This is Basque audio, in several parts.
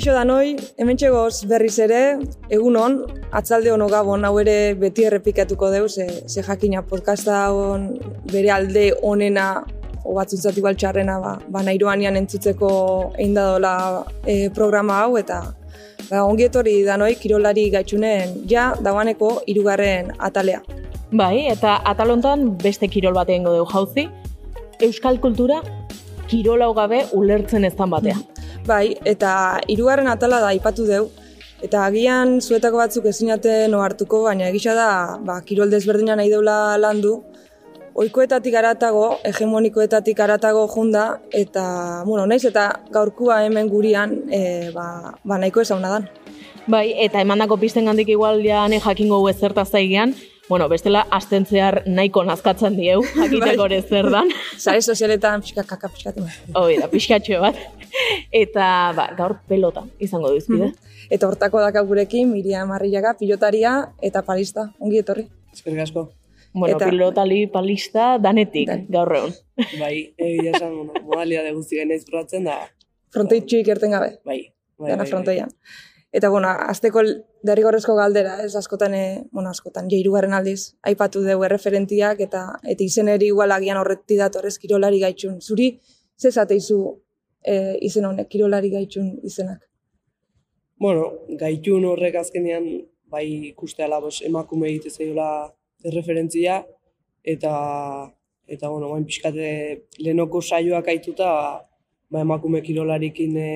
Kaixo da noi, hemen txegoz berriz ere, egun on, atzalde hono gabon, hau ere beti errepikatuko deu, ze, ze jakina podcasta on bere alde onena, o batzutzat igual txarrena, ba, ba nahiroanian entzutzeko egin dadola e, programa hau, eta ba, ongi etorri da noi, kirolari gaitxunen, ja, dagoaneko hirugarren atalea. Bai, eta atalontan beste kirol bat egingo dugu jauzi, Euskal kultura kirola gabe ulertzen ez batea. Bai, eta hirugarren atala da aipatu deu, eta agian zuetako batzuk ezinate no hartuko, baina egisa da, ba, kirol desberdina nahi deula landu, oikoetatik aratago, hegemonikoetatik aratago junda, eta, bueno, naiz, eta gaurkua hemen gurian, e, ba, ba nahiko ezauna dan. Bai, eta emandako pisten gandik igual ja jakingo gu ezerta zaigean, bueno, bestela astentzear nahiko nazkatzen dieu, jakiteko bai. zer dan. Zare sozialetan pixka kaka pixkatu. Hoi da, pixkatxo bat. Eta ba, gaur pelota izango duzkide. Mm Eta hortako daka gurekin, Miriam Marriaga, pilotaria eta palista. Ongi etorri. Eskerrik asko. Bueno, eta... pilotali palista danetik Dan. gaur egun. Bai, egia esan, bueno, modalia de guzti genaiz probatzen da. Fronteitxuik erten gabe. Bai. bai Dana bai, fronteian. Bai. Eta, bueno, azteko derrigorrezko galdera, ez askotan, e, bueno, askotan, jeirugarren aldiz, aipatu dugu erreferentiak, eta eta izeneri igual agian horreti datorrez kirolari gaitxun. Zuri, ze zateizu e, izen honek, kirolari gaitxun izenak? Bueno, gaitxun horrek azkenean, bai ikuste alabos emakume egite zaiola erreferentzia, eta, eta bueno, bain pixkate lehenoko saioak aituta, ba, emakume kirolarikin e,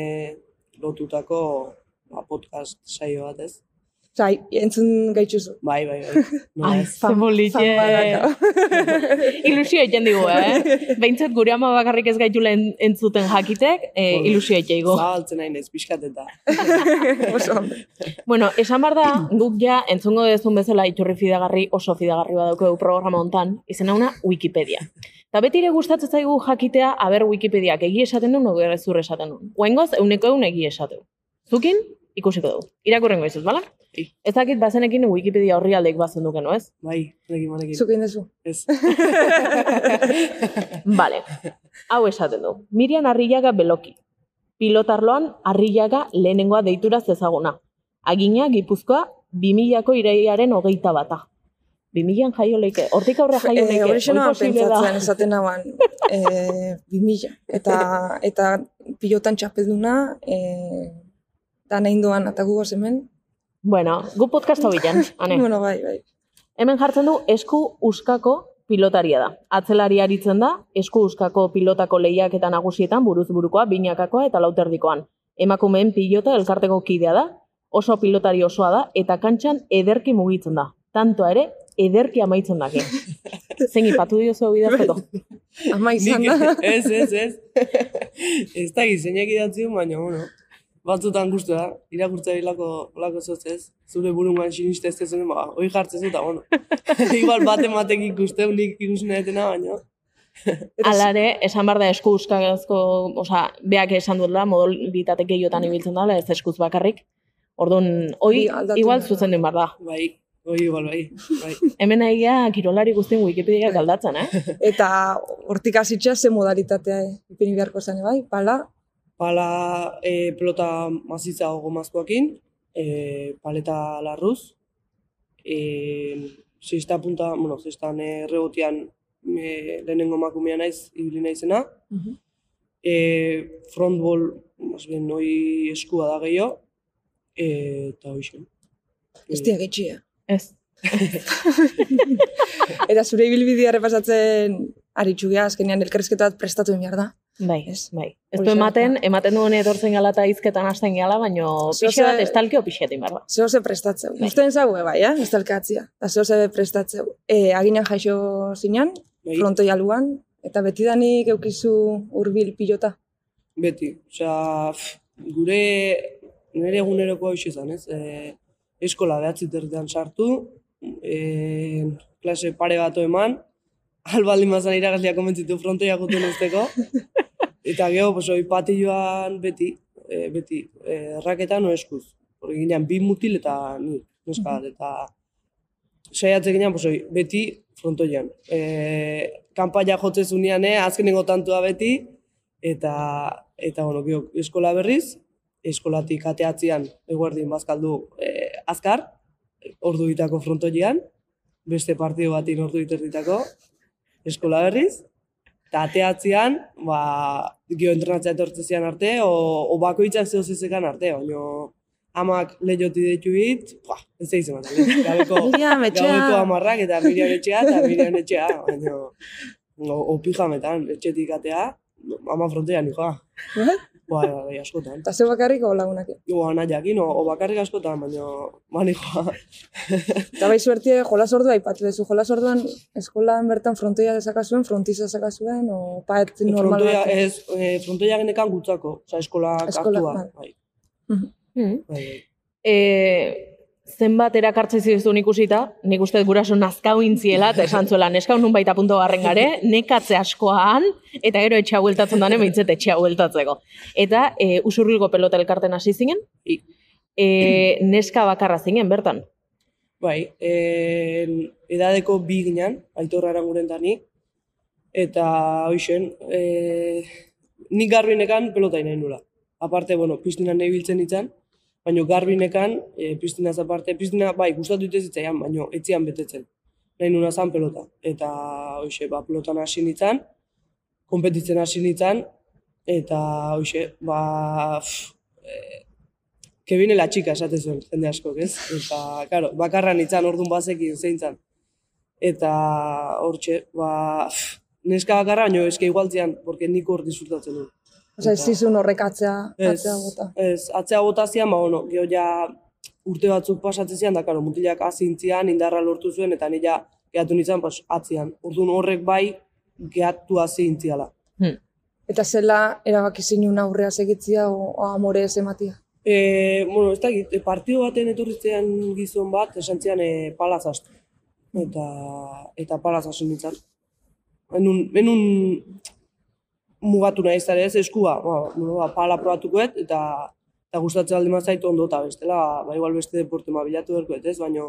lotutako ba, podcast saio bat, ez? Zai, entzun gaitxuzu. Bai, bai, bai. No, Ai, zabolitxe. ilusio egin digu, eh? Behintzat gure ama bakarrik ez gaitu lehen entzuten jakitek, eh, ilusio egin digu. Zabaltzen nahi nez, pixkateta. bueno, esan bar da, guk ja, entzungo dezun bezala iturri fidagarri, oso fidagarri badauko programa hontan, izena una Wikipedia. Eta beti ere gustatzen zaigu jakitea, aber Wikipediak egi esaten du, nogu esaten du. Guengoz, euneko eun egi esaten du. Zukin, ikusiko dugu. Irakurrengo izuz, bala? Bai. Ez dakit bazenekin Wikipedia horri aldeik bazen duken, no ez? Bai, nekin manekin. Zukin dezu. Ez. Bale, hau esaten du. Mirian Arrillaga Beloki. Pilotarloan Arrillaga lehenengoa deitura zezaguna. Agina, Gipuzkoa, 2000ko iraiaren hogeita bata. 2000an jaio leike, hortik aurre jaio leike. Eh, Horri pentsatzen esaten nagoan, eh, 2000. Eta, eta pilotan txapelduna, eh, da nahi duan eta gu hemen. Bueno, gu podcast hau ane. bueno, bai, bai. Hemen jartzen du esku uskako pilotaria da. Atzelari aritzen da, esku uskako pilotako lehiak eta nagusietan buruz burukoa, binakakoa eta lauterdikoan. Emakumeen pilota elkarteko kidea da, oso pilotari osoa da, eta kantxan ederki mugitzen da. Tanto ere, ederki amaitzen dake. Zein ipatu dio zeu bidazteko? Amaizan da. Ez, ez, ez. Ez da gizeinak idatziun, baina, bueno batzutan guztu da, irakurtza hilako lako ez, zure burungan siniste ez zen, ba, hoi jartzen zuta, bueno. Igual bat ematek ikuste, unik ikusten edetena, baina. Alare, esan bar da esku uskagazko, oza, beak esan dut da, modalitate gehiotan ibiltzen dela, ez eskuz bakarrik. Orduan, hoi, igual zuzen den bar da. Bai, hoi igual, bai. bai. Hemen egia kirolari guztien Wikipedia galdatzen, eh? Eta hortik azitza ze modalitatea ipini beharko zen, bai? Pala, pala e, pelota mazitza gomazkoakin, e, paleta larruz, e, zista punta, bueno, zistan e, rebotian e, lehenengo makumea naiz, ibili naizena, uh -huh. e, frontball, más bien, noi eskua da gehiago, e, eta hoxe. Ez dia getxia. Ez. eta zure ibilbidea repasatzen aritxugea, azkenean elkarrezketat prestatu behar da. Bai, ez, bai. Ez du ematen, ematen duen etortzen gala eta izketan hasten gala, baina pixe bat estalkeo pixetin barba. Zeo ze prestatzeu. Bai. Usten zagu, bai, eh? estalkatzia. Eta zeo ze prestatzeu. E, aginan jaixo zinan, bai. frontoi aluan, eta beti danik eukizu hurbil pilota. Beti, osea, gure nire eguneroko hau izan, ez? E, eskola behatzi terdean sartu, e, klase pare bato eman, albaldin mazan iragazlia komentzitu frontoia gutun usteko. Eta geho, pues, oi, pati joan beti, e, beti, e, erraketan no eskuz. Horri ginean, bi mutil eta ni, neska eta saiatze ginean, pues, oi, beti frontoian. E, kampaia jotze zunean, eh, azkenengo tantua beti, eta, eta bueno, geho, eskola berriz, eskolatik ateatzean eguerdin bazkaldu e, azkar, ordu bitako frontoian, beste partido batin ordu diterditako, eskola berriz, eta ateatzean, ba, gio entrenatzea etortzezian arte, o, o bakoitzak zeo zezekan arte, baina amak lehioti ditu bit, ba, ez da izan, gabeko, gabeko amarrak eta Miriam etxea eta Miriam etxea, baina o, o pijametan, etxetik atea, ama frontean nikoa. Bai? Ba, bai, askotan. Eta zeu bakarrik o lagunak. Jo, ana jakin, o, o bakarrik askotan, baina ba, nikoa. Eta bai suertie jolas ordua aipatu duzu. Jolas orduan eskolan bertan frontoia desakazuen, frontiza desakazuen, o paet normal Frontoia, bat. ez, e, frontoia genekan gutzako, oza, eskola Eskola, kartua. bai. Bai, Mm. bai, bai. E, zenbat erakartzen zizun ikusita, nik uste guraso nazkau intziela, eta esan zuela, neska nun baita punto garren gare, nekatze askoan, eta gero etxea bueltatzen dane, behintzet etxea bueltatzeko. Eta e, usurbilgo pelota elkarten hasi zinen, e, neska bakarra zinen, bertan. Bai, e, edadeko bi ginen, aitorra eranguren da eta hoixen, e, nik garbinekan pelota nahi nula. Aparte, bueno, piztinan nahi biltzen ditzen, baina garbinekan, e, piztinaz aparte, piztina, bai, gustatu dute zitzaian, baina etzian betetzen. Nahi nuna zan pelota. Eta, hoxe, ba, pelotan hasi nintzen, kompetitzen hasi nintzen, eta, hoxe, ba, pff, e, Kevin la chica esate zuen, jende askok, ez? Eta, claro, bakarra nintzen orduan bazekin zein zan. Eta, hortxe, ba, pff, neska bakarra, baina eske igualtzean, porque nik hor disfrutatzen du. Osea, ez zizun horrek atzea, Ez, atzea bota. ez, atzea bota zian, ba, bueno, geho ja urte batzuk pasatzen zian, da, karo, mutilak azintzian, indarra lortu zuen, eta nila gehatu nintzen, pues, atzian. Orduan horrek bai, gehatu azintziala. Hmm. Eta zela erabaki zinun aurrea segitzia o, o amore ez ematia. E, bueno, ez dakit, e, partido baten etorritzean gizon bat, esan zian e, palaz astu. Eta, eta palaz hasi nintzen. Enun, enun mugatu nahi ez ez? Eskua, ba, bueno, ba, pala probatukoet, eta eta gustatzen aldi mazaitu ondo eta bestela, ba, igual beste deporte ma bilatu berkoet, ez, baina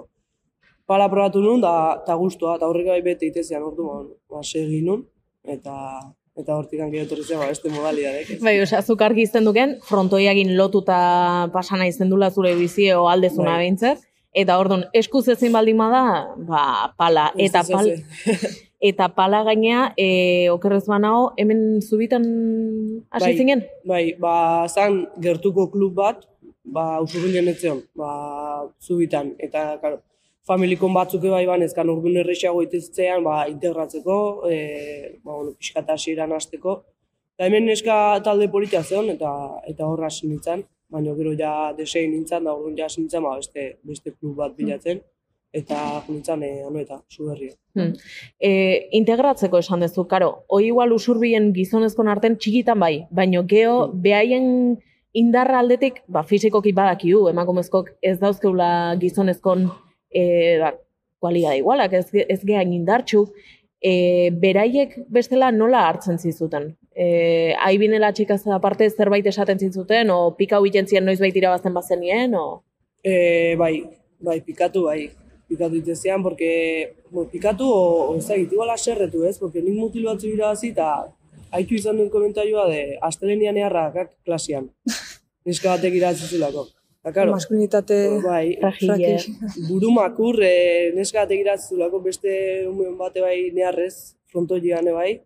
pala probatu nun, da, eta guztua, eta horrek bai bete itezian, ordu, ba, ba, segi nun, eta eta hortik gero etorri zen, ba, beste modalidadek. Bai, osea, zuk argi izten duken, frontoiagin lotuta pasana izen dula zure bizi o aldezuna Bai. eta orduan, eskuz ezin baldin bada, ba, pala, eta ez pal, ez, eta pala gainea, e, okerrez banao, hemen zubitan hasi Bai. zinen? Bai, ba, zan gertuko klub bat, ba, usurbilen etzeon, ba, zubitan, eta, karo, familikon batzuk bai ban, ezkan urgun errexago iteztzean, ba, integratzeko, e, ba, bueno, pixkat hasieran hasteko. Eta hemen neska talde politia zeon, eta eta horra hasi nintzen, baina gero ja desein nintzen, da orduan ja hasi nintzen, ba, beste, beste klub bat bilatzen, eta nintzen, e, ano eta, zuberria. E, integratzeko esan duzu, karo, hoi igual usurbien gizonezkon arten txikitan bai, baino geho Mm. behaien indarra aldetik, ba, fizikoki badakiu, emakumezkok ez dauzkeula gizonezkon e, ba, kualidade igualak, ez, ez gehain indartxu, e, beraiek bestela nola hartzen zizuten? E, aibinela txikaz aparte zerbait esaten zizuten, o pika huiten zien noiz baitira bazten bazenien, o... E, bai, bai, pikatu, bai. Pikatu itezean, porque, bueno, pikatu, o, o ez dakit, igual aserretu, ez? Porque nik mutil batzu irabazi, eta haitu izan duen komentarioa de astelenian eharrakak klasean. Neska batek irabazi zulako. Eta, karo, Maskulinitate bai, Fragile. burumakur, e, neska batek irabazi zulako, beste umen bate bai neharrez, frontoian bai.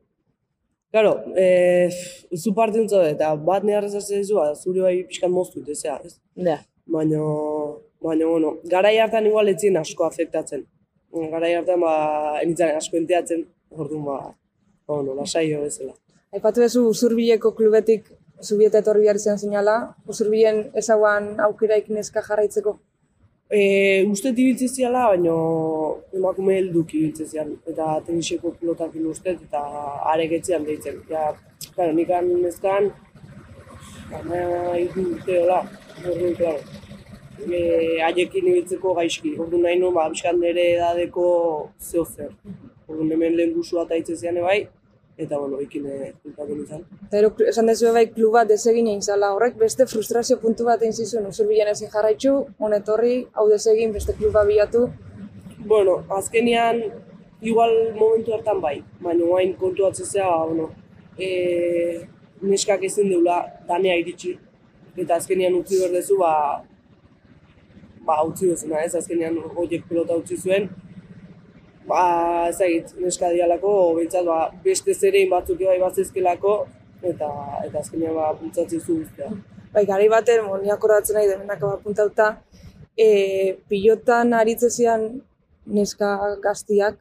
Claro, eh, zu parte eta bat neharrez hasi dizu, ba, zure bai pixkan moztu, ez? Da. baina, baina, bueno, garai hartan igual etzien asko afektatzen. Garai hartan, ba, enitzen asko enteatzen, orduan, ba, ba, bueno, lasaio bezala. Aipatu duzu Usurbileko klubetik zubieta etorri behar izan zinala, Usurbilen ezaguan aukeraik neska jarraitzeko. E, uste ibiltze ziala, baina emakume helduk ibiltze zian, eta teniseko pilotakin uste, eta arek etzean deitzen. Ja, claro, nikan nezkan, baina hiru urte hola, orduan, claro. E, haiekin ibiltzeko gaizki, orduan nahi nuen, ba, bizkan nire edadeko zeo zer. Orduan hemen lehen guzua eta hitze zian bai, eta bueno, ikin kultatzen izan. Eta gero, esan dezu bai kluba desegin egin zala horrek, beste frustrazio puntu bat egin zizun, Usurbilen ezin jarraitzu, honetorri, hau desegin, beste kluba bilatu. Bueno, azkenean, igual momentu hartan bai, baina guain kontuatzen zea, ba, bueno, e, neskak ezin deula danea iritsi, eta azkenean utzi behar dezu, ba, ba, utzi bezuna, ez, azkenean horiek pelota utzi zuen, ba, ezagit, neska dialako, behintzat, ba, beste zerein batzuk bai bazizkelako, eta, eta azkenean, ba, bultzatzi zu guztia. Bai, gari baten, mo, ni akordatzen nahi demenak apuntauta, e, pilotan aritze zian neska gaztiak,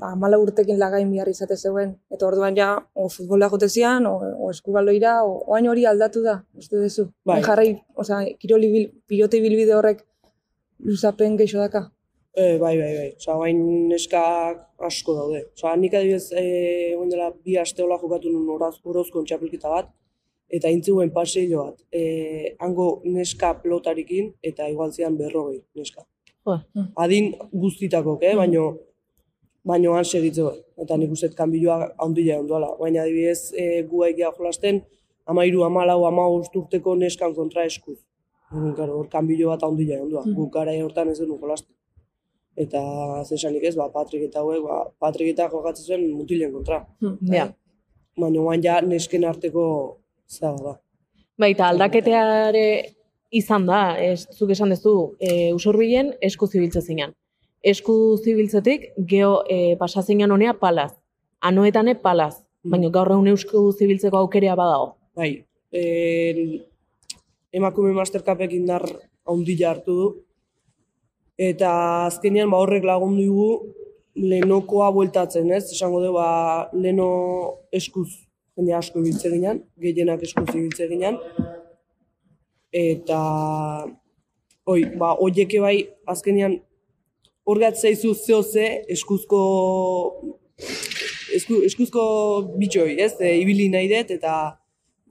ba, mala urtekin lagain bihar izate zeuen. Eta orduan ja, o futbola jote zian, o, o eskubaloira, o, oain hori aldatu da, uste duzu. Bai. Jarrai, osea, kiroli bil, pilote bilbide horrek luzapen geixo daka. E, bai, bai, bai. Osa, bain neskak asko daude. Osa, nik adibidez, e, oin dela bi aste hola jokatu nun oraz, orozkon txapelketa bat, eta intziguen paseilo bat. E, hango neska pelotarikin, eta igual zian berrogei neska. Jo. Adin guztitakok, eh? baino, baino han segitzeo. Eta nik uste kanbilloa handia ondoala. Baina adibidez, e, gu egia jolasten, amairu, amalau, amagost urteko neskan kontra eskuz. Orduan, Claro, hor kanbillo bat handia ondoa. Mhm. Guk gara hortan ez genuen jolasten. Eta zesanik ez, ba, Patrik eta hauek, ba, Patrik eta jokatzen zuen mutilen kontra. Ja. Baina guain ja nesken arteko zaga da. Baita aldaketeare izan da, ez, zuk esan duzu, e, usurbilen esku zibiltze zinan. Esku zibiltzetik, geho e, pasazinan honea palaz. Anoetane palaz. Baina gaur egun esku zibiltzeko aukerea badago. Bai, en, emakume mastercapek indar handia hartu du. Eta azkenean ba horrek lagundu dugu lenokoa bueltatzen, ez? Esango dugu ba leno eskuz jende asko ibiltze ginen, gehienak eskuz ibiltze ginen. Eta oi, ba hoieke bai azkenean hor zaizu zeo ze eskuzko esku, eskuzko bitxoi, ez? E, ibili nahi dut eta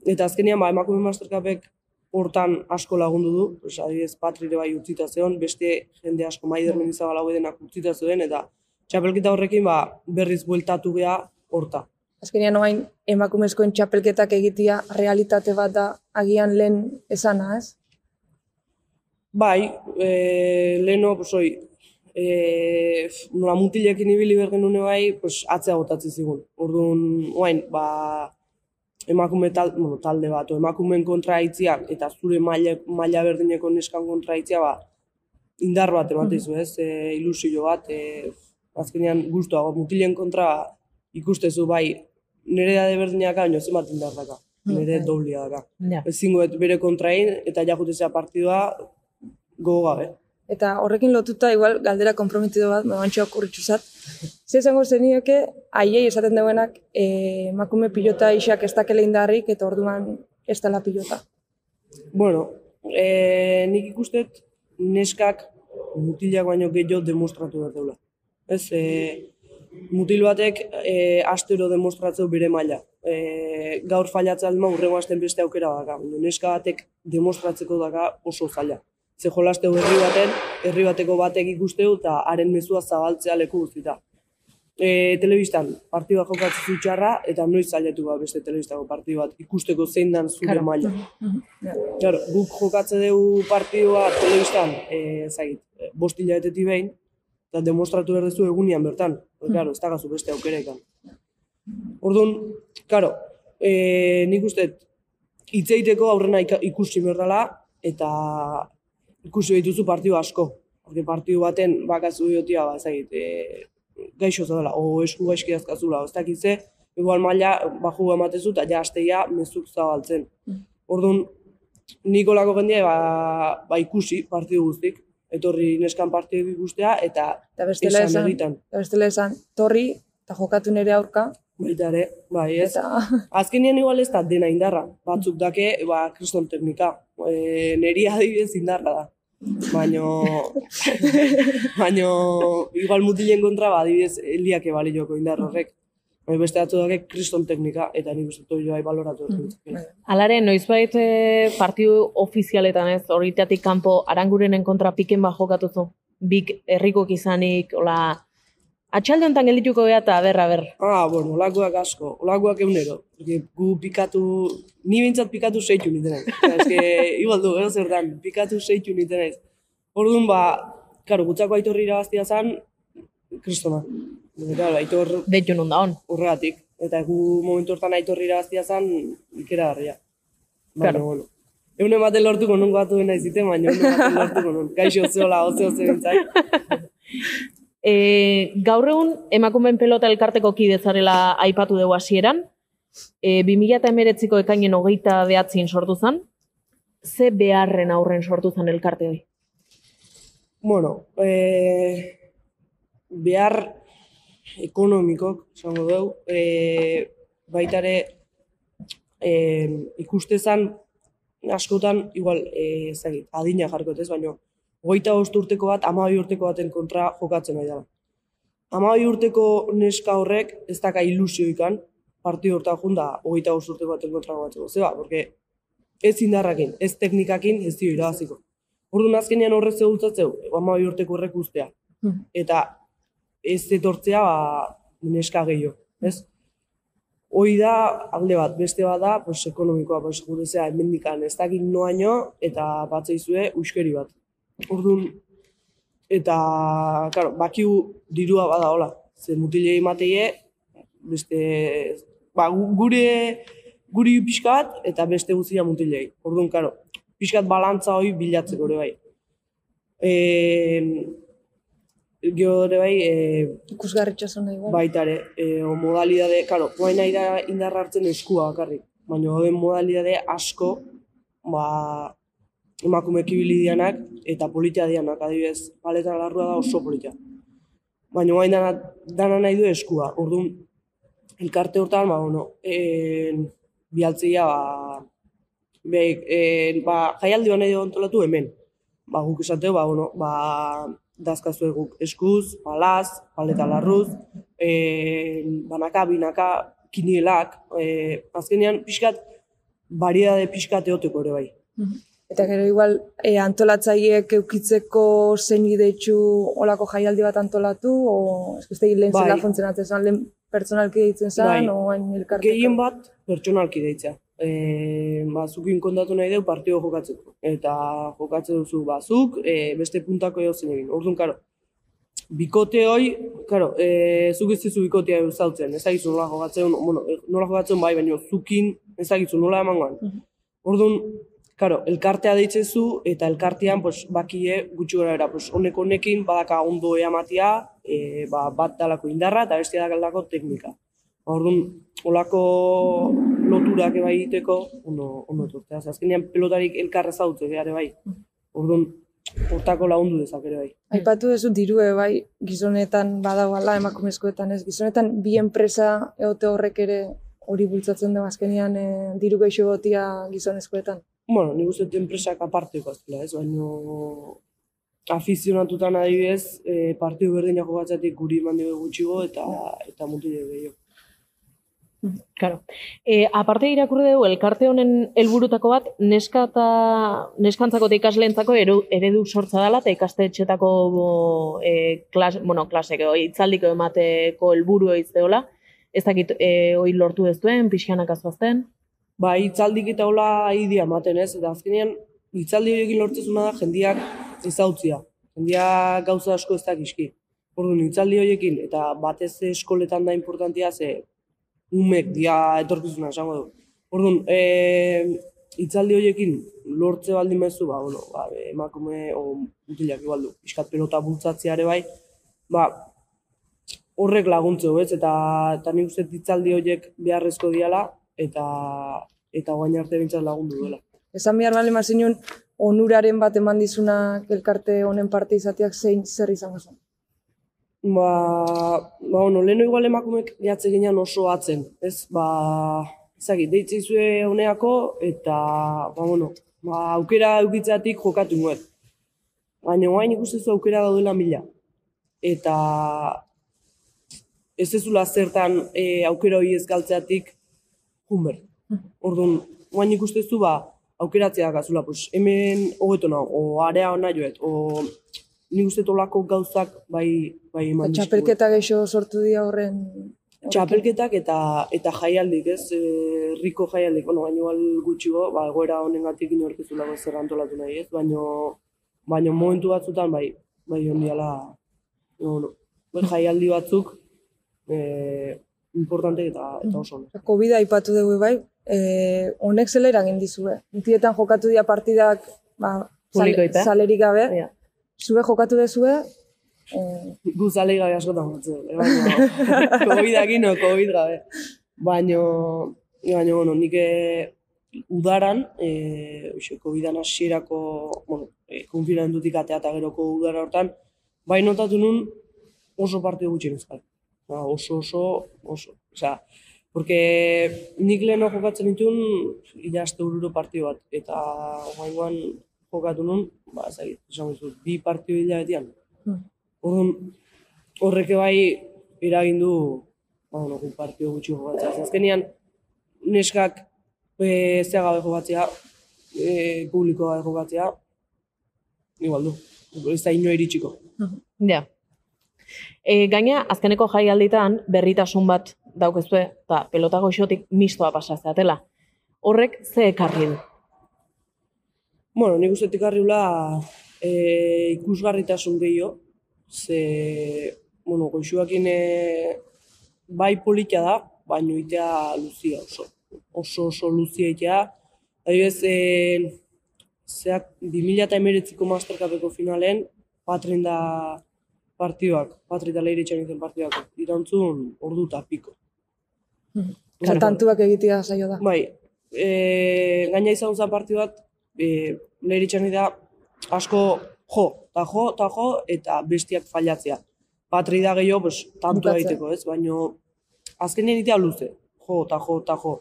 eta azkenean ba emakume mastercapek hortan asko lagundu du, pues adibidez Patrire bai utzita zeon, beste jende asko Maider Mendizabal hau denak utzita zeuden eta txapelketa horrekin ba berriz bueltatu gea horta. Azkenean oain emakumezkoen txapelketak egitea realitate bat da agian lehen esana, ez? Bai, e, leheno, pues oi, e, nola mutilekin ibili bergen bai, pues atzea botatzi zigun. Orduan, oain, ba, emakume tal, bueno, talde bat, o emakumeen kontra aitzia, eta zure maila, maila berdineko neskan kontra aitzia, ba, indar bat ematen zu, ez, e, ilusio bat, e, azkenean guztuago, mutilen kontra ba, ikustezu bai, nire da berdinak baino zenbat indar daka, nire bai. doblia daka. Ja. Ezingoet bere kontrain, eta jakutezea partidua gogo gabe. Eta horrekin lotuta igual galdera komprometido bat, memantxo okurritxu zat. Ze esango zenioke, aiei esaten duenak, e, emakume pilota isak ez dakele indarrik, eta orduan ez dela pilota. Bueno, e, nik ikustet neskak mutilak baino gehiago demostratu behar deula. Ez, e, mutil batek e, astero demostratzeu bere maila. E, gaur failatzen alma urrengo asten beste aukera daka. Neska batek demostratzeko daka oso zaila. Ze jolasteu herri baten, herri bateko batek ikusteu eta haren mezua zabaltzea leku guztita. E, telebistan, partidu bat jokatzen zu txarra, eta noiz zailatu ba beste telebistako partidu bat ikusteko zein dan zure maila. Claro, guk jokatze dugu partidua telebistan, eh, zait, bost hilabetetik behin, eta demostratu behar duzu egunian bertan. Mm. Claro, ez dagazu beste aukerekan. Orduan, claro, eh, nik uste hitzeiteko aurrena ikusi behar dela, eta ikusi dituzu partidu asko. Porque partidu baten bakazu diotia, ba, zait, e, gaixo zaudela, o esku gaizki dazkazula, ez dakit ze, igual maila baju ematezu eta ja asteia mezuk zabaltzen. Orduan, nik olako jendea ba, ba ikusi partidu guztik, etorri neskan partidu ikustea eta Eta bestela esan esan, eta bestela esan, torri, eta jokatu nire aurka, Baita ere, bai ez. eta Azkenean igual ez da dena indarra. Batzuk dake, ba, kriston teknika. E, neri adibidez indarra da. Baino, baino, igual mutilen kontra, ba, adibidez, eliak ebalioko indar horrek. Baina beste batzu dake kriston teknika, eta nik uste dut bai baloratu mm. Alare, noizbait e, partidu ofizialetan ez, horitatik kanpo arangurenen kontra piken bat jokatu zu. Bik herrikok izanik, ola, atxalde honetan geldituko beha eta berra ber. Ah, bueno, olakoak asko, olakoak egunero. Porque gu pikatu, ni bintzat pikatu zeitu nitenez. Ez que, igual du, eh, zer dan, pikatu zeitu nitenez. Orduan, ba, karo, gutzako aitorri irabaztia zan, kristona. Claro, aitor Deitu nun da hon. horregatik. Eta gu momentu hortan aitorri irabaztia zan, ikera garria. Baina, Claro. bueno. Egun ematen lortuko nun batu dena iziten, baina egun ematen lortuko nun. Gaixo zeola, oze, oze bintzak. E, gaur egun emakumeen pelota elkarteko kide zarela aipatu dugu hasieran. E, 2019ko ekainen hogeita behatzin sortu zen. Ze beharren aurren sortu zen elkarte hori? Bueno, e, behar ekonomikok, esango dugu, e, baita ere e, ikustezan askotan, igual, e, ezagit, adina jarko ez, baina hogeita bost urteko bat, amabi urteko baten kontra jokatzen nahi dela. Amabi urteko neska horrek ez daka ilusioikan, partidu hortan junda hogeita bost urteko baten kontra jokatzeko. Zeba, porque ez indarrakin, ez teknikakin ez dio irabaziko. Orduan azkenean horrez zegultzatzeu, amabi urteko horrek ustea. Mhm. Eta ez etortzea ba, neska gehiago, ez? Hoi da, alde bat, beste bat da, pues, ekonomikoa, pues, gure zea, hemendikan ez dakit noaino, eta batzaizue uskeri bat. Orduan, eta, claro, bakiu dirua bada hola. Ze mutilei mateie, beste, ba, gu- gure, guri pixka bat, eta beste guztia mutilei. Orduan, claro, pixkat balantza hori bilatzeko ere bai. E, gero ere bai, e, Ikusgarritxasun nahi igual. baita ere, e, o modalidade, claro, guain nahi da indarra hartzen eskua bakarrik, baina hoden modalidade asko, ba, emakumeek ibili dianak eta politia dianak, adibidez, paletan larrua da oso politia. Baina guain dana, dana nahi du eskua, orduan, elkarte hortan, ba, bueno, e, bialtzia, ba, be, e, ba, jaialdi nahi ontolatu hemen. Ba, guk esateu, ba, bueno, ba, dazkazue guk eskuz, palaz, paleta larruz, e, banaka, binaka, kinielak, e, azkenean pixkat, variedade pixkat eoteko ere bai. Eta gero igual e, antolatzaileek eukitzeko zein ideitxu olako jaialdi bat antolatu, o uste lehen Bai. zela funtzionatzen zen, lehen pertsonalki deitzen zen, Bai. o hain elkarteko. Gehien bat, pertsonalki deitzea. E, ba, zukin kontatu nahi deu partio jokatzeko. Eta jokatzen duzu bazuk, e, beste puntako eozen egin. Orduan, karo, bikote hoi, karo, e, zuk ez dizu bikotea eusautzen, ez dakizu nola jokatzen, bueno, e, nola jokatzen bai, baina zukin ez dakizu nola emangoan. Mhm. Orduan, karo, elkartea deitzezu eta elkartean pues, bakie gutxi gara era, pues, honek honekin badaka ondo eamatia, e, ba, bat dalako indarra eta bestia dalako teknika. Orduan, olako loturak eba egiteko, ondo, ondo etortzea. Ze Azkenean pelotarik elkarra zautze behar bai. Orduan, hortako lagundu dezak ere bai. Aipatu duzu dirue bai gizonetan badagoala emakumezkoetan ez gizonetan bi enpresa egote horrek ere hori bultzatzen du azkenean e, diru geixo gotia gizonezkoetan. Bueno, nik uste dut enpresak aparteko aztela, ez? Baina afizionatutan adibidez, e, partidu berdina jogatzatik guri mandi gutxigo eta eta mutile gehiago. Claro. E, aparte irakurri dugu, elkarte honen helburutako bat, neska eta neskantzako eta ikasleentzako eredu, sortza dela eta ikastetxetako e, klas, bueno, klasek, itzaldiko emateko helburu izteola. Ez dakit, e, hoi lortu ez duen, pixkanak azuazten. Ba, hitzaldik eta hola idia ematen ez, eta azkenean hitzaldi horiekin lortzezuna da jendiak ezautzia. Jendiak gauza asko ez dakizki. Orduan, hitzaldi horiekin, eta batez eskoletan da importantia, ze umek dia etorkizuna esango du. Orduan, e, hitzaldi horiekin lortze baldin bezu, ba, bueno, ba, emakume, o mutilak igual du, pixkat pelota bultzatzea ere bai, ba, horrek laguntze ez, eta, eta nik uste hitzaldi horiek beharrezko diala, eta eta guain arte bintzat lagundu duela. Esan behar bali mazinun, onuraren bat eman dizunak elkarte honen parte izateak zein zer izango zen. Ba, ba bueno, leheno igual emakumek jatze ginean oso atzen, ez? Ba, ezagit, deitze izue honeako, eta, ba, bueno, ba, aukera eukitzatik jokatu nuen. Baina guain ikustezu aukera daudela mila. Eta ez ezula zertan e, aukera hori ez galtzeatik junber. Orduan, guain ikustezu ba, aukeratzea gazula, pues, hemen hogeto nau, o area hona joet, o nik uste olako gauzak bai, bai eman dizkigu. Txapelketa geixo sortu dira horren... Txapelketak eta eta jaialdik, ez? E, riko jaialdik, bueno, baino igual gutxigo, ba, egoera honengatik inorkezulako zer antolatu nahi, ez? Baino, baino momentu batzutan, bai, bai ondiala, no, no. Bai, jaialdi batzuk, e, importante eta, eta oso. Covid aipatu dugu bai, e, honek zela eragin dizue. Tietan jokatu dira partidak, ba, eh? salerik gabe, Ja. zue jokatu dezue, e, Gu zalei gabe askotan jotzen, eh, baina COVID no, COVID gabe. Baino, baino, bueno, nik eh, udaran, e, uxe, COVID-an hasierako, bueno, e, konfinamendutik atea eta geroko udara hortan, bai notatu nun oso partido gutxi nezkal. Ba, oso, oso, oso. Osea, porque nik leheno jokatzen ditun, ila aste bururo partido bat, eta guaingoan jokatu nun, ba, ez dakit, esan bi partido hilabetean. Hmm. Orduan, horrek bai eragin du, ba, bueno, gu partido gutxi jokatzea. Ze Azkenean, neskak e, zea gabe jokatzea, e, publiko gabe jokatzea, igual du, ez da ino iritsiko. Ja. E, gaina, azkeneko jaialditan berritasun bat daukezue, eta pelota goxotik mistoa pasazeatela. Horrek ze ekarri du? Bueno, nik uste tikarriula e, ikusgarritasun gehiago, ze, bueno, goixuakin e, bai polita da, baino itea luzia oso. Oso oso luzia itea. Adibidez, e, zeak 2008ko Mastercupeko finalen, patrin da partioak, patri eta leire itxan partioak, irantzun ordu eta piko. Osa, tantuak egitea saio da. Bai, e, gaina izan zen partio bat, e, lehiritxan da asko jo, eta jo, eta jo, eta bestiak fallatzea. Patri da gehiago, pues, tantu egiteko, ez? Baina azkenean itea luze, jo, eta jo, eta jo.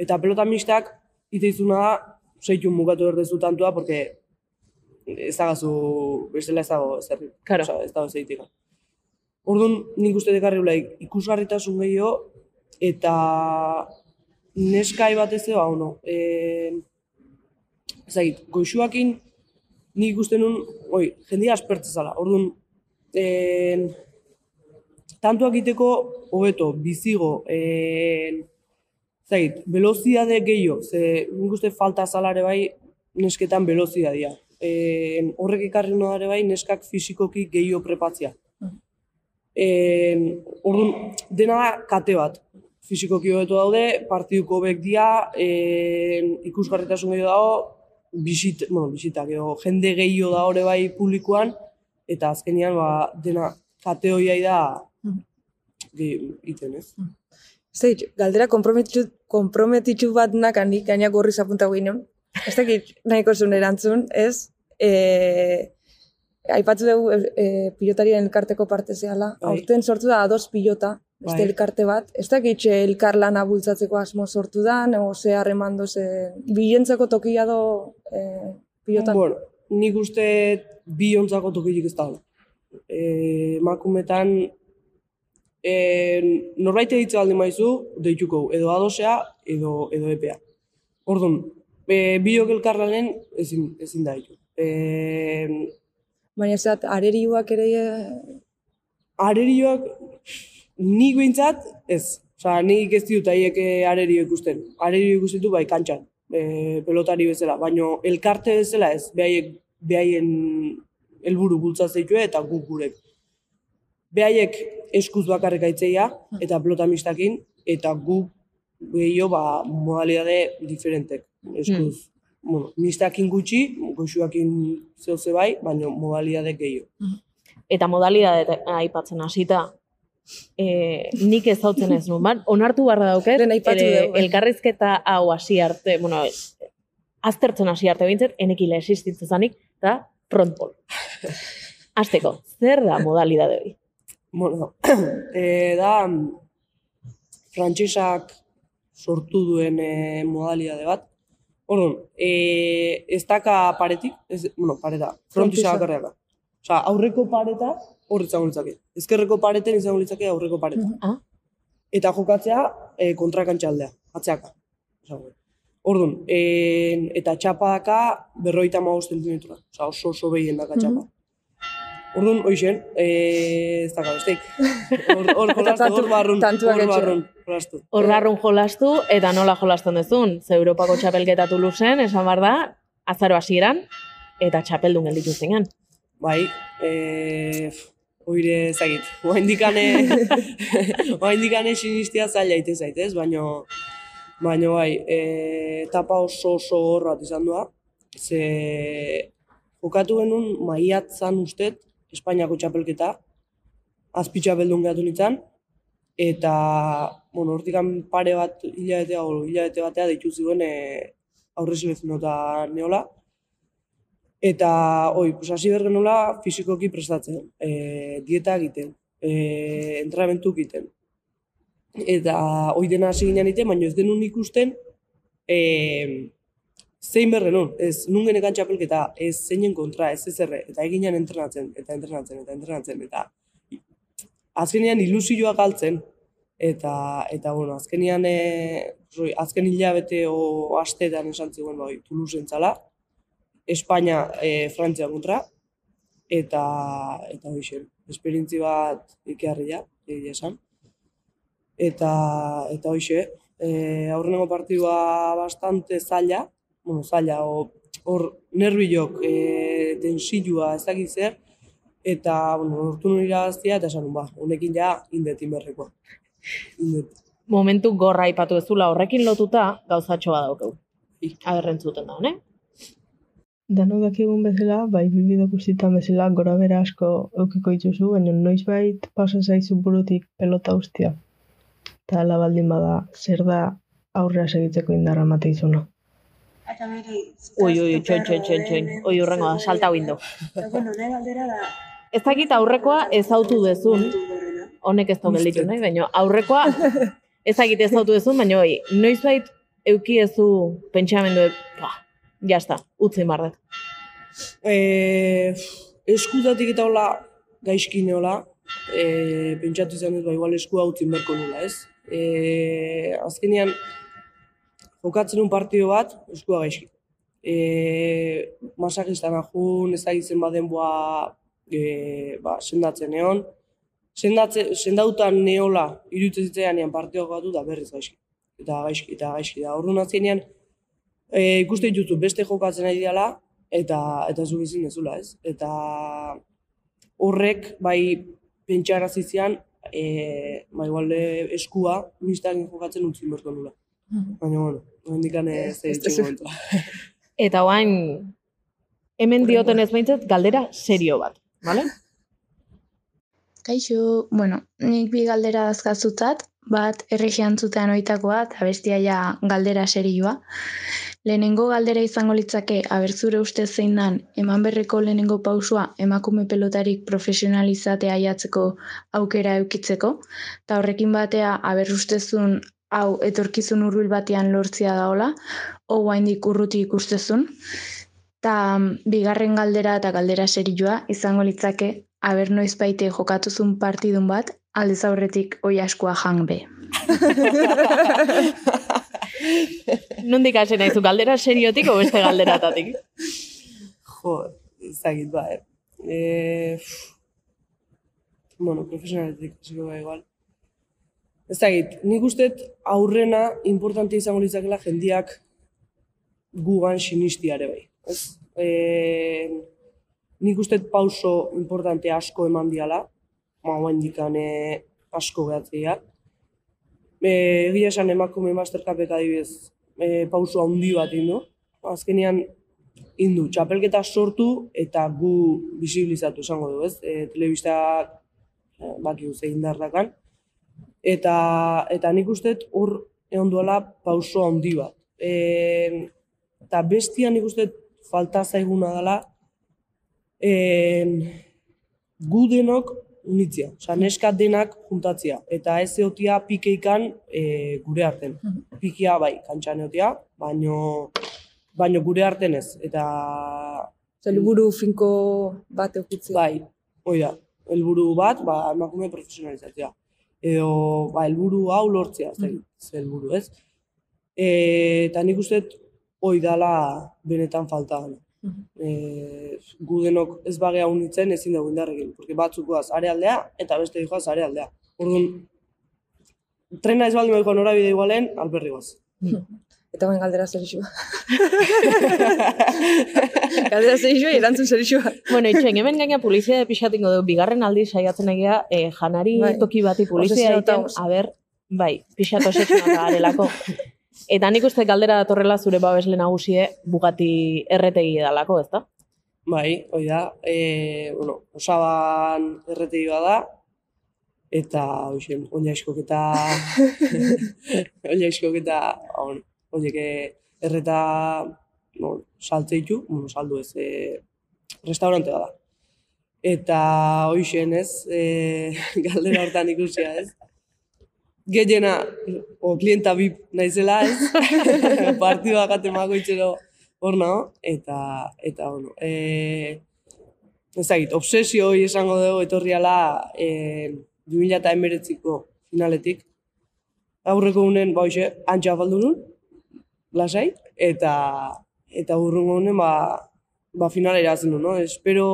Eta pelota mistak, ite izuna da, seitun mugatu berdezu tantua, porque ez dagazu, bestela ez dago zer, Claro. Osea, ez dago zeitik. Orduan, nik uste dekarriula ikusgarritasun gehiago, eta neskai batez eba, ono, e, zait, goixuakin nik ikusten nun, oi, jendia aspertze zala. Orduan, e, tantuak iteko hobeto, bizigo, e, zait, veloziade gehiago, ze nik uste falta zalare bai nesketan velozidadia. E, horrek ekarri ere bai neskak fisikoki gehiago prepatzea. E, orduan, dena da kate bat. Fisikoki hobeto daude, partiduko hobek dia, e, ikusgarritasun gehiago dago, bisit, bueno, bisitak edo jende gehiago da ore bai publikoan, eta azkenean ba, dena kate hoiai da gehi- iten, ez? Zeit, galdera komprometitzu, komprometitzu bat nakanik, gaina gorri zapunta ginen. Ez dakit nahiko zuen erantzun, ez? E, aipatu dugu e, pilotarien elkarteko parte zehala. Bai. Aurten sortu da ados pilota, beste Bai. elkarte bat. Ez dakit elkar lana bultzatzeko asmo sortu da, nego ze harremando ze... Bilentzako tokia do e, pilotan. Bueno, nik uste bi ontzako tokilik ez dago. E, emakumetan e, norbait editze baldin maizu, deituko edo adosea edo edo epea. Orduan, e, biok elkarlanen ezin, ezin da ditu. E, Baina zat, arerioak ere... e, arerioak nik behintzat ez. Osa, nik ez ditut haiek eh, arerio ikusten. Arerio ikusten du bai kantxan, e, pelotari bezala. Baina elkarte bezala ez, behaiek, behaien helburu bultzaz ditue eta guk gurek. Behaiek eskuz bakarrik aitzeia eta pelota mistakin, eta guk gehiago ba, modalidade diferentek. Eskuz, bueno, mistakin gutxi, goxuakin zehose bai, baina modalidade gehiago. Eta modalidade aipatzen hasita, e, nik ez hautzen ez nuen, bat, onartu barra dauket, ere, dugu, bai. elkarrizketa hau hasi arte, bueno, aztertzen hasi arte bintzet, enekile existitzen zanik, eta frontball. Azteko, zer da modalidade hori? Bueno, e, da frantsesak sortu duen e, modalidade bat. Orduan, e, ez daka paretik, ez, bueno, pareta, frontisa bakarrik da. Osea, aurreko pareta hor izango litzake. Ezkerreko pareten izango litzake aurreko pareta. Ah? Eta jokatzea e, kontrakantxa aldea, atzeaka. dut. Orduan, e, eta txapa daka berroita magoz zentimetroa. Osea, oso oso behien daka txapa. Orduan, hoixen, e, ez daka besteik. Hor, hor tantu- hor barrun, hor barrun, jolastu. Horrarrun jolastu, eta nola jolasten duzun. Ze Europako txapelketa Tuluzen, esan bar da, azaro hasieran, eta txapeldun gelditu zinen. Bai, e, Oire ezagit, oaindikane, oaindikane sinistia zaila ite zaitez, baino, baino bai, e, etapa oso oso hor bat izan doa, ze jokatu genuen maiatzan ustet, Espainiako txapelketa, azpitxa beldun gehatu nintzen, eta, bueno, hortikan pare bat hilabetea, o hilabete batea deitu zuen e, aurre selezionota neola, Eta, oi, pues hasi behar genuela fizikoki prestatzen, e, dieta egiten, e, entramentu egiten. Eta, hoi dena hasi ginen egiten, baina ez genuen ikusten, e, zein behar genuen, ez nun genekan txapelketa, ez zeinen kontra, ez ez erre, eta eginean entrenatzen, eta entrenatzen, eta entrenatzen, eta azkenean ilusioa galtzen, eta, eta bueno, azkenean, e, azken hilabete o astetan esan ziguen, bai, Toulouse entzala, Espainia e, Frantzia kontra eta eta hoxe, esperientzi bat ikarria, egia esan. Eta eta hoxe, eh aurrengo partidua bastante zaila, bueno, zaila hor nerviok eh tensilua ez eta bueno, lortu nuen irabaztia eta esan ba, honekin ja indetin berrekoa. Indet. Momentu gorra aipatu ezula horrekin lotuta gauzatxo bat daukeu. Aberrentzuten da, ne? Danok dakigun bezala, bai bilbide guztietan bezala gora bera asko eukiko dituzu, baina noiz bait pasa zaizu burutik pelota ustia. Eta ala baldin bada, zer da aurrea segitzeko indarra mate izuna. Ui, ui, txoin, txoin, txoin, txoin. Ui, urrengo da, salta huindo. Ez dakit aurrekoa ez autu dezun, honek ez da gelditu nahi, baina aurrekoa ez dakit ez autu dezun, baina oi, noiz bait euki ezu pentsamendu, pa, jazta, utzi marret. E, eskutatik eta hola gaizki neola, e, pentsatu izan dut, ba, igual eskua utzin berko nula, ez? E, azkenean, jokatzen un partido bat, eskua gaizki. E, masakistan ahun, ez da baden boa, e, ba, sendatzen egon. Sendatze, sendautan neola, irutzen zitzean ean partioak batu da berriz gaizki. Eta gaizki, eta gaizki da. Orduan azkenean, e, ikuste dituzu beste jokatzen ari dela eta eta zu bizin ezula, ez? Eta horrek bai pentsarazi zian eh bai igualde eskua nistan jokatzen utzi berko nula. Mhm. Baina bueno, hendikan ez Eta orain hemen dioten ez behintzat galdera serio bat, vale? Kaixo, bueno, nik bi galdera dazkazutzat, bat erregian zutean oitakoa eta bestia ja galdera serioa. Lehenengo galdera izango litzake abertzure uste zein dan eman berreko lehenengo pausua emakume pelotarik profesionalizatea jatzeko aukera eukitzeko. Eta horrekin batea aber ustezun hau etorkizun hurbil batean lortzia daola, o guaindik urruti ikustezun. Ta bigarren galdera eta galdera serioa izango litzake aber noiz baite jokatuzun partidun bat aldez aurretik oi askoa jangbe. Nondik hasi nahi zu galdera seriotik o beste galderatatik? Jo, ezagit ba, eh. E, bueno, profesionaletik, ziko ba, igual. Ezagit, nik usteet aurrena importante izango litzakela jendiak gugan sinistiare bai. Ez? E, nik usteet pauso importante asko eman diala, ma ba, dikane asko gehatzea. E, egia esan emakume mastercapek adibidez e, pauso handi bat indu. Azkenean indu, txapelketa sortu eta gu bisibilizatu esango du, ez? E, telebistak e, baki guze indarrakan. Eta, eta nik uste hor egon duela pauso handi bat. E, eta bestia nik uste falta zaiguna dela e, gu denok unitzia. Osa, neska denak juntatzia. Eta ez eotia pikeikan e, gure arten. Mhm. Pikia bai, kantxan eotia, baino, baino gure arten ez. Eta... Zelburu finko bat eukitzea. Bai, hoi da. Elburu bat, ba, emakume profesionalizatzea. Edo, ba, elburu hau lortzea, ez da, helburu, ez? E, eta nik uste, hoi dala benetan falta e, gu denok ez bagea unitzen ezin dugu indarrekin, porque batzuk goaz arealdea eta beste dijoaz arealdea. Orduan, trena ez baldin nora norabide igualen, alberri goaz. Eta bain galdera zer isua. galdera zer isua, erantzun zer isua. Bueno, itxen, hemen gaina polizia de pixatingo du, bigarren aldi saiatzen egia, eh, janari Bai. toki bati polizia egiten, a ber, bai, pixat obsesionata garelako. Eta nik uste galdera datorrela zure babesle nagusie bugati erretegi edalako, ezta? Bai, hoi da. E, bueno, osaban erretegi bada, eta hoxen, oinaiskok eta oinaiskok eta on, oiek erreta no, saltze ditu, bueno, saldu ez, e, restaurante bada. Eta hoxen ez, e, galdera hortan ikusia ez. Gehiena, o klienta bip naizela ez, partidua gatemako itxero hor nago, eta, eta, bueno, e, ezagit, obsesio hori esango dugu etorriala e, 2019ko finaletik. Aurreko unen, ba hoxe, antxa afaldurun, lasai, eta, eta urrungo unen, ba, ba finala irazen du, no? Espero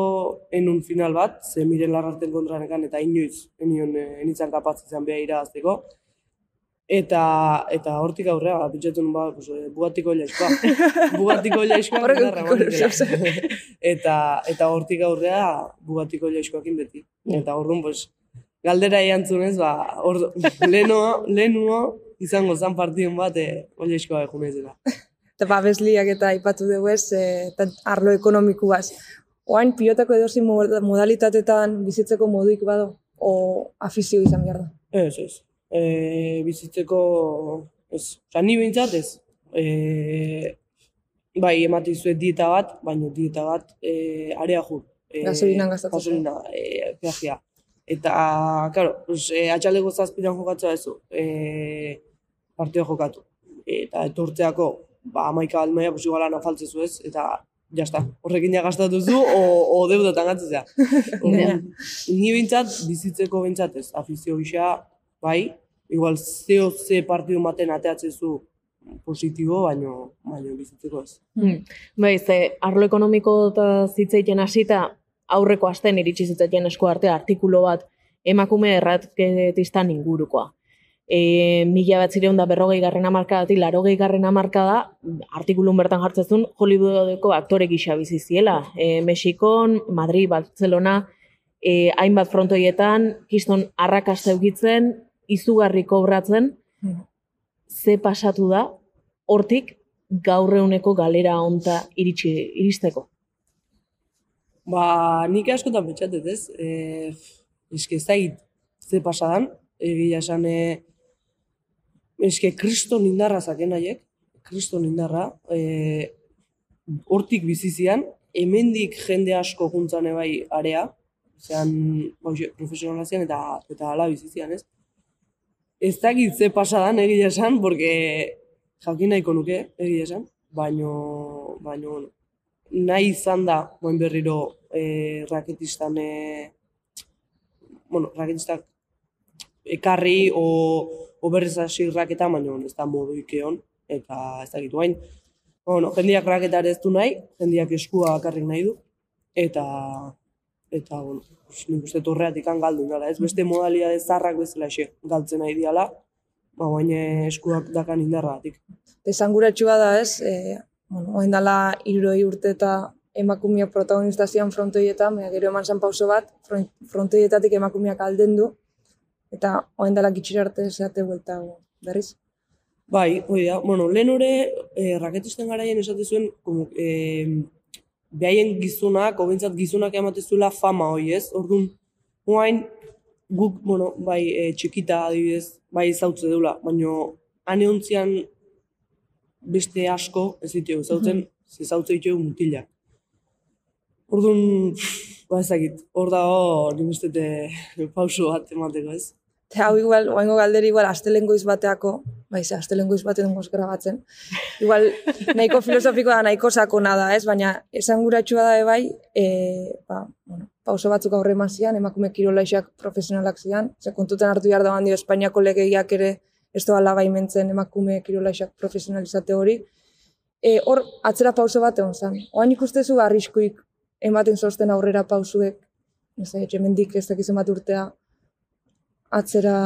enun final bat, ze miren larrarten kontranekan, eta inoiz, enion, eh, enitzan kapaz izan beha irabazteko. Eta, eta hortik aurrea, ba, pentsatu nun, ba, pues, eh, bugatiko ilaizkoa. bugatiko ilaizkoa, dutela. eta, eta hortik aurrea, bugatiko ilaizkoakin beti. Eta orduan, pues, galdera erantzunez, ba, ordu, lehenua, lehenua, izango zan partidun bat, e, ilaizkoa egun ezela. Eta babesliak eta aipatu dugu ez, e, eta arlo ekonomikuaz. Oain pilotako edozi modalitatetan bizitzeko moduik bado, o afizio izan behar da. Ez, ez. E, bizitzeko, ez, oza, ni behintzat ez. E, bai, ematen zuet dieta bat, baina dieta bat e, area jur. E, Gasolinan gastatzen. Gasolina, e, peajea. Eta, claro, pues, e, atxaleko zazpiran jokatzea ez e, partio jokatu. Eta etortzeako, ba, amaika almaia, pues igual anafaltze zu ez, eta jazta, horrekin ja gastatu zu, o, o deudatan gatzea. Orduan, Ni behintzat, bizitzeko behintzat ez, afizio gisa, bai, igual zeo ze partidu maten ateatzen zu positibo, baino, baino bizitzeko ez. Bai, ze arlo ekonomiko eta zitzeiten hasita aurreko asten iritsi zitzaien esku arte artikulu bat emakume erratketistan ingurukoa. E, mila bat zireun da berrogei garren amarkadatik, larogei garren amarkada, artikulun bertan jartzezun, Hollywoodeko aktore gisa bizi ziela. E, Mexikon, Madrid, Barcelona, e, hainbat frontoietan, kiston arrakasta eukitzen, izugarri kobratzen, Mhm. ze pasatu da, hortik gaur eguneko galera honta iritsi, iristeko. Ba, nik askotan pentsatet ez, e, eske ez dakit ze pasadan, egia esan, e, eske kriston indarra zaken haiek, kriston indarra, e, hortik bizizian, hemendik jende asko juntzan ebai area, zean, ba, hoxe, profesionala zian eta, eta ala bizizian, ez? Ez dakit ze pasadan egia esan, porque jakin nahiko nuke egia esan, baino, baino, nahi izan da, moin berriro, e, raketistan, e, bueno, raketistak ekarri, o, o berrez hasi raketa, baina ez da modu ikeon, eta ez dakit guain. Bueno, jendiak raketa ere ez du nahi, jendiak eskua bakarrik nahi du, eta, eta, bueno, nik uste torreatik galdu dela, ez beste modalia zarrak bezala xe, galtzen nahi diala, ba, baina eskuak dakan indarratik. Esanguratxua da ez, e, bueno, oain dala iruroi urte eta emakumia protagonista zian frontoietan, gero eman zan pauso bat, fron- frontoietatik emakumeak alden du, eta oain dala gitxira arte zeate buelta berriz. Bai, hoi da. Bueno, lehen ore, e, raketisten garaien esate zuen, e, behaien gizunak, obentzat gizunak ematen zuela fama hoi, ez? Orduan, guain, guk, bueno, bai, e, txikita adibidez, bai zautze dula, baina hane ontzian beste asko ez ditu zautzen, ze zautze ditu mutilak. Orduan, ba ezagit, hor dago, nik dut, pauso bat emateko, ez? Eta hau igual, oaingo galderi igual astelengoiz bateako, bai, ze astelengoiz batean dengoz grabatzen. Igual, nahiko filosofikoa da, nahiko sakona da, ez? Baina, esanguratsua da bai, e, ba, bueno, pauso batzuk aurre eman zian, emakume kirolaixak profesionalak zian, ze kontutan hartu behar da dio Espainiako legeiak ere ez doala baimentzen emakume kirolaixak profesionalizate hori. E, hor, atzera pauso bat egon zen. Oain ikustezu arriskuik ematen zosten aurrera pausuek, ez da, hemendik ez dakizen bat urtea, atzera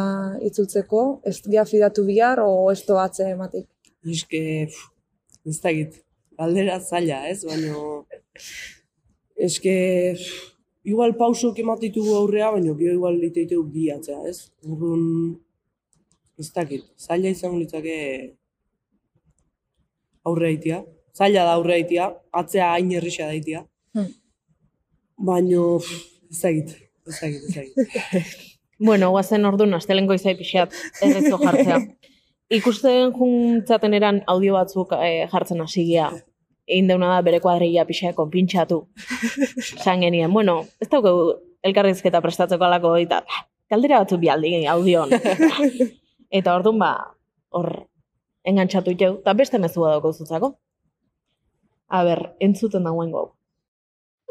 itzultzeko, ez dia fidatu bihar, o ez doa atzera ematik. Eske, ez da git, galdera zaila, ez? Baina, eske, igual pausok ematitugu aurrea, baina gero igual liteiteu bi atzea, ez? Urrun, ez dakit, zaila izango litzake aurre aitia. Zaila da aurre aitia, atzea hain errisa daitia. Hmm. Baina, pff, ez dakit, ez dakit, ez dakit. Bueno, guazen orduan, astelengo izai pixeat errezo jartzea. Ikusten juntzaten eran audio batzuk eh, jartzen hasi gea. Egin deuna da bere kuadrilla pixea konpintxatu. Zan genien, bueno, ez dauke elkarrizketa prestatzeko alako eta kaldera batzuk bialdi audion. eta orduan ba, hor engantxatu jau, eta beste mezua dauko zutzako. A ber, entzuten dagoen gau.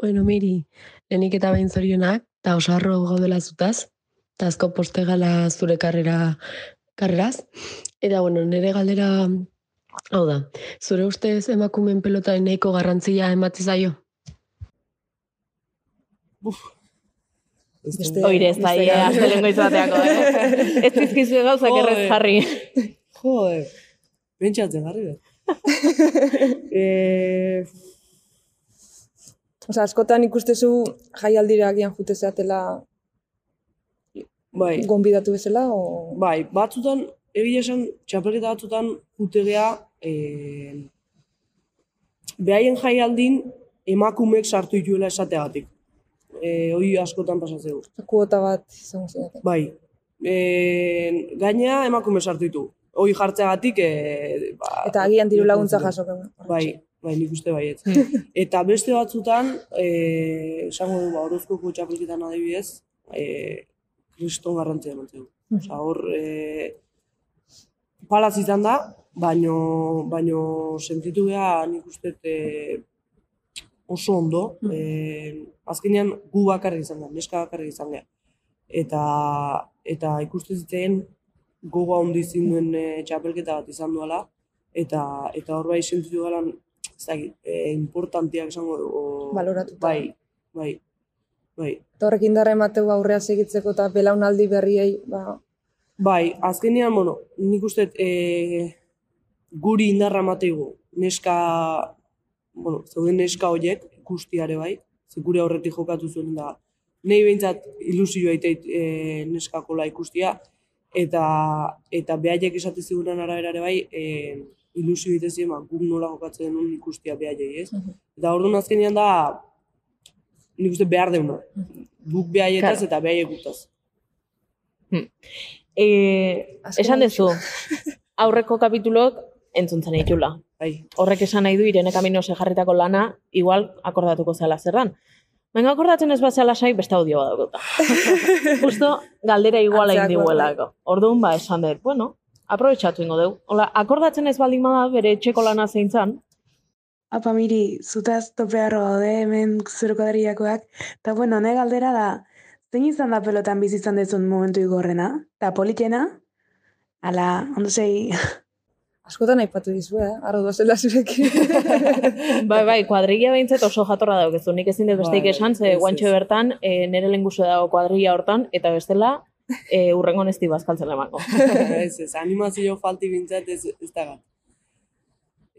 Bueno, Miri, lehenik eta behin zorionak, eta oso harro gaudela zutaz, eta asko postegala zure karrera karreraz. Eta, bueno, nire galdera, hau da, zure ustez emakumen pelota nahiko garrantzia ematzi zaio? Ez Beste- da- Oire ez da, gara. astelengo izateako, eh? Ez dizkizu gauzak errez jarri. Joder, pentsatzen jarri behar. eh, Osa, askotan ikustezu jaialdira agian jute zeatela bai, gonbidatu bezala, o... bai, batzutan, egia esan, txapelketa batzutan jutegea, eh, behaien jaialdin emakumeek sartu dituela esateagatik. Eh, hoi askotan pasatzeu. kuota bat izango zinate. Bai, eh, gainea emakume sartu ditu. Hoi jartzeagatik, eh, ba, Eta agian diru laguntza jaso. Bai, bai, nik uste baiet. Eta beste batzutan, eh, esango du, ba, orozkoko txapelketan adibidez, eh, kriston garrantzia ematen du. Osa, hor, eh, palaz izan da, baino, baino sentitu geha nik uste eh, oso ondo. Eh, azkenean gu bakarrik izan da, neska bakarrik izan geha. Eta, eta ikusten zitzen gogoa handi duen e, txapelketa bat izan duela, eta, eta hor bai sentitu galan, ez dakit, e, importantiak esango o- Baloratuta. Bai, bai, bai. Eta horrek indarra emateu aurrea segitzeko eta belaunaldi berriei, ba, Bai, azkenean, bueno, nik uste e, guri indarra mateigu, neska, bueno, zeuden neska horiek, ikustiare bai, ze gure aurretik jokatu zuen da, nahi behintzat ilusioa iteit e, neskakola ikustia, eta, eta behaiek esate zigunan araberare bai, e, ilusio egite ziren, ba, guk nola jokatzen denun ikustia behaiei, ez? Eta orduan azkenean da, nik uste behar deuna. Guk behaietaz Claro. eta behaiek gutaz. E, Azken esan dezu, aurreko kapitulok entzuntzen ditula. Bai, Horrek esan nahi du Irene Kaminose jarritako lana, igual akordatuko zela zerran. Baina akordatzen ez bat zela sai, beste audio bat. Justo galdera igual diguelako. Orduan ba esan dut, bueno, aprobetxatu ingo dugu. Hola, akordatzen ez baldin bada bere etxeko lana zein zan, Apa, miri, zutaz tope harro gaude hemen zure kuadrillakoak. Eta, bueno, ne galdera da, zein izan da pelotan bizi izan dezun momentu igorrena? Eta politena? Ala, ondo sei, askotan aipatu dizu, eh? Arro dozela zurekin. bai, bai, kuadrilla behintzet oso jatorra daukezu. Nik ezin dut besteik Bai, esan, ze guantxo bertan, e, nire lenguzu dago kuadrilla hortan, eta bestela, e, urrengo nesti bazkaltzen lemako. ez, ez, animazio falti bintzat ez, ez da gat.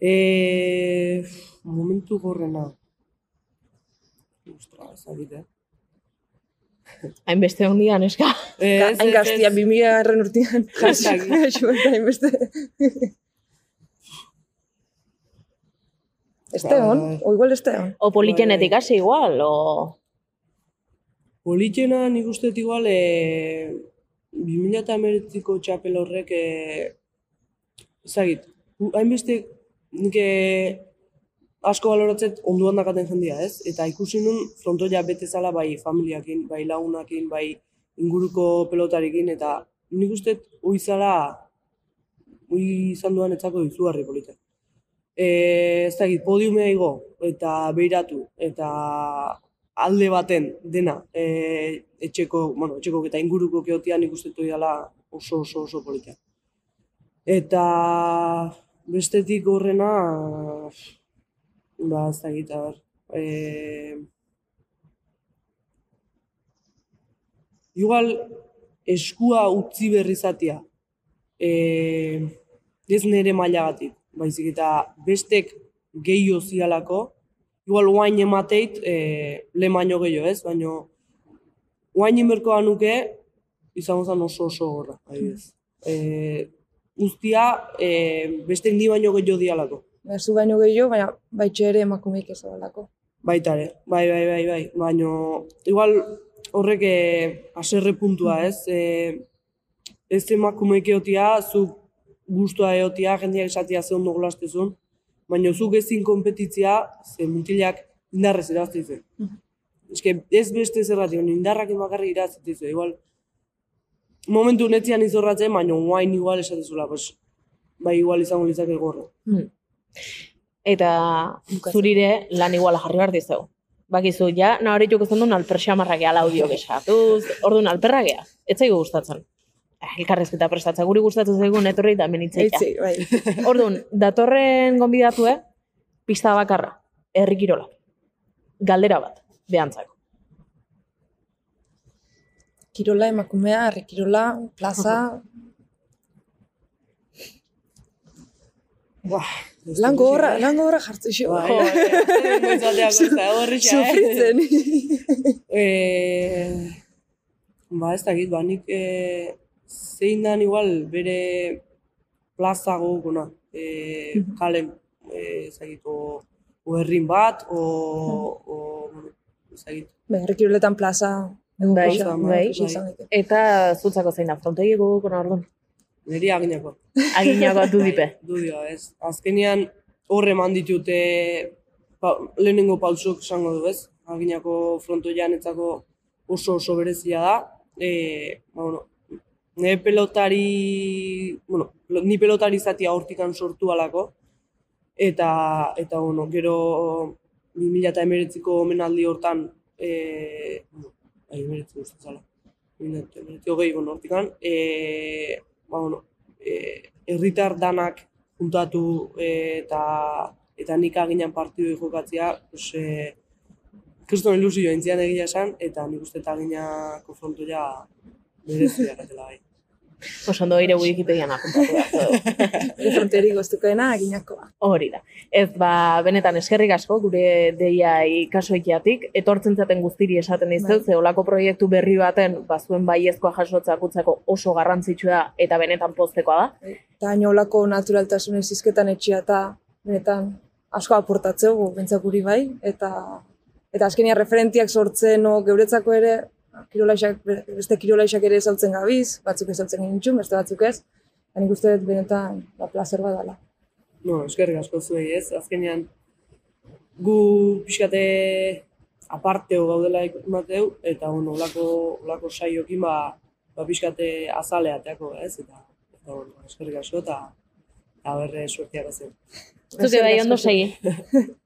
E, momentu gorrena. Ostra, ez dakit, eh? Hainbeste ondian, eska. Ez, Hain gaztia, 2000 erren urtean. Hashtag. Hainbeste. Esteon, Bai. o igual Esteon. O politenetik hasi igual, o... Politena nik uste igual, e, 2008ko txapel horrek, e, ezagit, gu- hainbeste nik e, asko baloratzet onduan dakaten jendia, ez? Eta ikusi nun frontoia bete zala bai familiakin, bai lagunakin, bai inguruko pelotarekin, eta nik uste hoi zala, hoi izan duan etzako izugarri polita. E, ez dakit, podiumea igo, eta beiratu, eta alde baten dena e, etxeko, bueno, etxeko eta inguruko keotian ikustetu dela oso oso oso polita. Eta bestetik horrena, ba, ez dakit, a ber, e, igual eskua utzi berri zatia, e, ez nire mailagatik, baizik eta bestek gehiago zialako, igual guain emateit, e, lehen baino gehiago ez, baino guain inberkoa nuke, izango zen oso oso gorra, adibidez. E, guztia, e, bestek ni baino gehiago dialako. Baina zu baino gehiago, baina baitxe ere emakumeik ez dalako. Baita ere, bai, bai, bai, bai, baino, igual horrek e, aserre puntua, ez? E, ez emakumeek eotia, zu gustua eotia, jendeak esatia ze ondo golastezun, baina zuk ezin konpetitzia, ze mutilak indarrez eraztizen. Eske ez beste zerratik, indarrak emakarri iraztizu, igual, momentu netzian izorratzen, baina guain igual esatezula, pues, bai igual izango litzake gorro. Hmm. Eta zurire lan iguala jarri behar dizeu. Bakizu, ja, nahorituk ez duen alpersiamarra gehala audio gesatuz, orduan alperra gea, ez zaigu gustatzen. Eh, Elkarrezketa prestatza, guri gustatzen zaigu netorri eta menitzeia. Eitzi, bai. Orduan, datorren gonbidatue, pista bakarra, herri kirola. Galdera bat, behantzako. Kirola emakumea, herri kirola, plaza, Buah, lan gogorra, lan gogorra jartzen xo. Bai, bai, bai, goza, horrexea, eh? Sufritzen. Eh, ba, ez dakit, ba, nik eh, zein dan igual bere plaza gogona, eh, kalen, eh, ez o, o herrin bat, o, o ez dakit. Bai, herri kiroletan plaza, Bai, bai. daiteke. Eta zutzako zein da, frontegi gogokona orduan. Neri aginako. Aginakoa du dipe. Du dio, ez. Azkenean horre eman ditute pa, lehenengo pausok esango du, ez? Aginako frontoian etzako oso oso berezia da. E, ba, bueno, nire pelotari, bueno, ni pelotari zatia hortikan sortu alako. Eta, eta bueno, gero 2019ko omenaldi hortan, e, bueno, bai, emeretzi guztu zala. 2019 hogei, bueno, hortikan, e, ba, bueno, e, herritar danak juntatu e, eta eta nik aginan partidoi jokatzea, pues, e, kriston ilusio entzian egia esan, eta nik uste eta aginako frontoia berezia gatela bai. Oso ondo ire Wikipedian apuntatu fronteri goztukoena, aginakoa. Hori da. Ez ba, benetan eskerrik asko, gure deia ikasoikiatik, etortzen zaten guztiri esaten dizut, ze olako proiektu berri baten, ba, zuen baiezkoa jasotzak utzako oso garrantzitsua eta benetan poztekoa da. Eta hain olako naturaltasun izizketan etxia eta benetan asko aportatzeu, bentzak guri bai, eta eta azkenia referentiak sortzen o, geuretzako ere, kirolaixak, beste kirolaixak ere ezautzen gabiz, batzuk ezautzen gintxun, beste batzuk ez, eta nik uste dut benetan ba, placer bat dela. No, eskerrik asko zuei ez, azkenean gu pixkate aparteo gaudela imateu, eta bueno, olako, olako saiokin ba, ba pixkate azaleateako ez, eta, eta bueno, eskerrik asko eta eta berre suertiak zen. Zuke bai ondo segi.